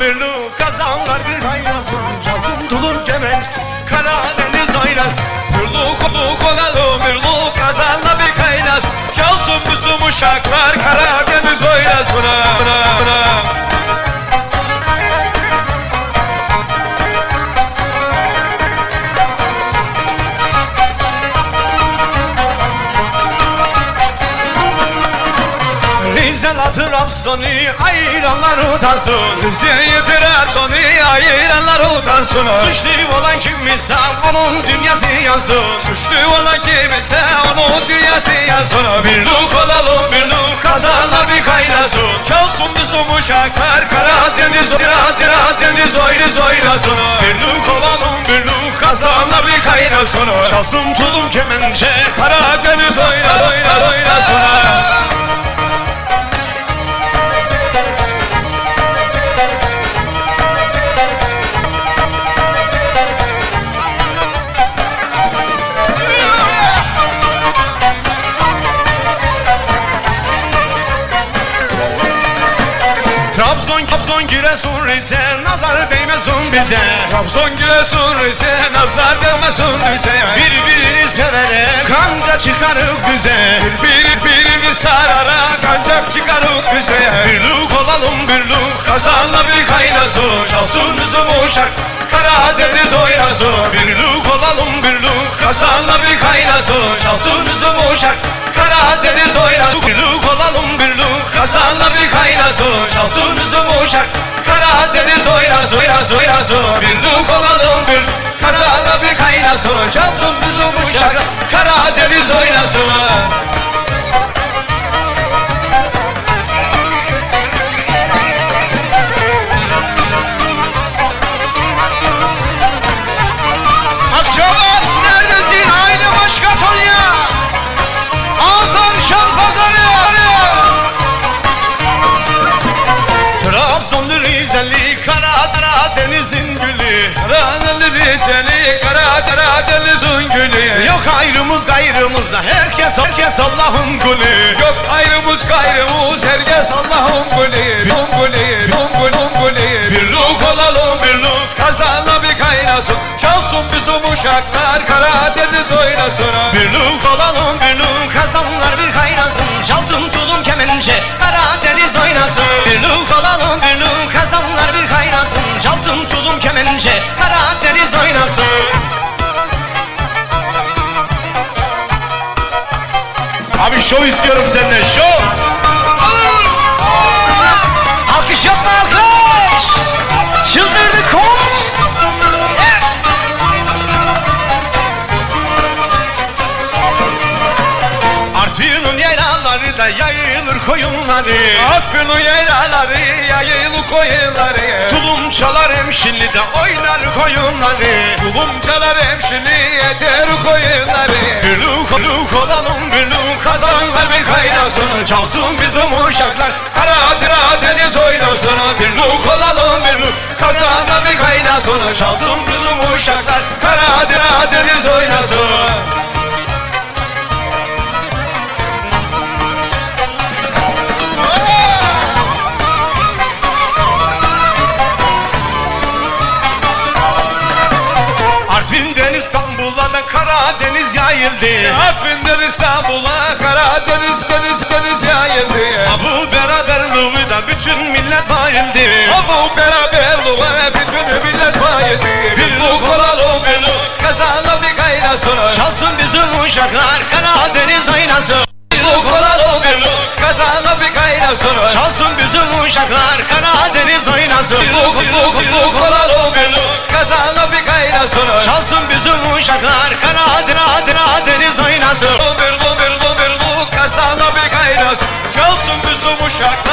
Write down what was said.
birlik kazanlar bir kaynasın Çalsın tulum kemer Karadeniz oynasın Birlik olduk olalım birlik kazanla bir kaynar Çalsın bizim uşaklar Karadeniz oynasın Rize'la Trabzon'u ayıranlar utansın. Rize'yi Trabzon'u ayıranlar utansın. Suçlu olan kimse onun dünyası yansın. Suçlu olan kimse onun dünyası yansın. Birlik olalım birlik kazanla bir kaynasın. Çalsın bizim uşaklar Karadeniz Karadeniz oynaz oynasın. Birlik olalım birlik Kazanla bir kaynasın. Çalsın tulum kemençe Karadeniz oynaz oynaz oynasın Trabzon, Giresun, Rize Nazar değmesin bize. Trabzon Giresun Rize nazar değmesin bize. Birbirini severek kanca çıkarık düze Bir birini sararak ancak çıkarıp bize. Birlik olalım birlik Kazanla bir kaynasın Çalsın bizim uşak Karadeniz oynasın Birlik olalım birlik Kazanla bir kaynasın Çalsın bizim uşak Karadeniz oynasın Birlik olalım birlik Kazanla bir kaynasın Çalsın uşak Karadeniz oynasın oynasın oynasın Birlik olalım bir Kazanla bir kaynasın Çalsın bizim Karadeniz Rizeli Kara Karadeniz'in gülü. Yok ayrımız gayrımız herkes herkes Allah'ın gülü Yok ayrımız gayrımız herkes Allah'ın gülü Bum gülü bum gülü bum gülü. Birlik olalım birlik kazanla bir kaynasın Çalsın bizim uşaklar Karadeniz oynasın. Birlik olalım birlik kazanlar bir kaynasın Çalsın tulum kemençe. Karadeniz Abi şov istiyorum senden şov da yayılır koyunları. Akını yaylaları yayılı koyunları. Tulum çalar hemşinli de oynar koyunları. Tulumcalar hemşini eder koyunları. Birlik oluk olalım birlik kazanlar bir kaynasın. Çalsın bizim uşaklar Karadeniz oynasın. Birlik olalım birlik kazanlar bir kaynasın. Çalsın bizim uşaklar İstanbul'a da Karadeniz yayıldı. Artvin'den İstanbul'a Karadeniz deniz deniz yayıldı. Bu beraberliği da bütün millet bayıldı. Bu beraberliğe bütün millet bayıldı. Birlik olalım birlik kazanla bir kaynasın Çalsın bizim uşaklar Karadeniz oynasın Birlik olalım birlik kazanla bir kaynasın Çalsın bizim uşaklar Karadeniz Birlik birlik birlik olalım birlik kazanla bir kaynasın Çalsın bizim uşaklar Karadeniz oynasın. Birlik birlik birlik kazanla bir kaynasın Çalsın bizim uşaklar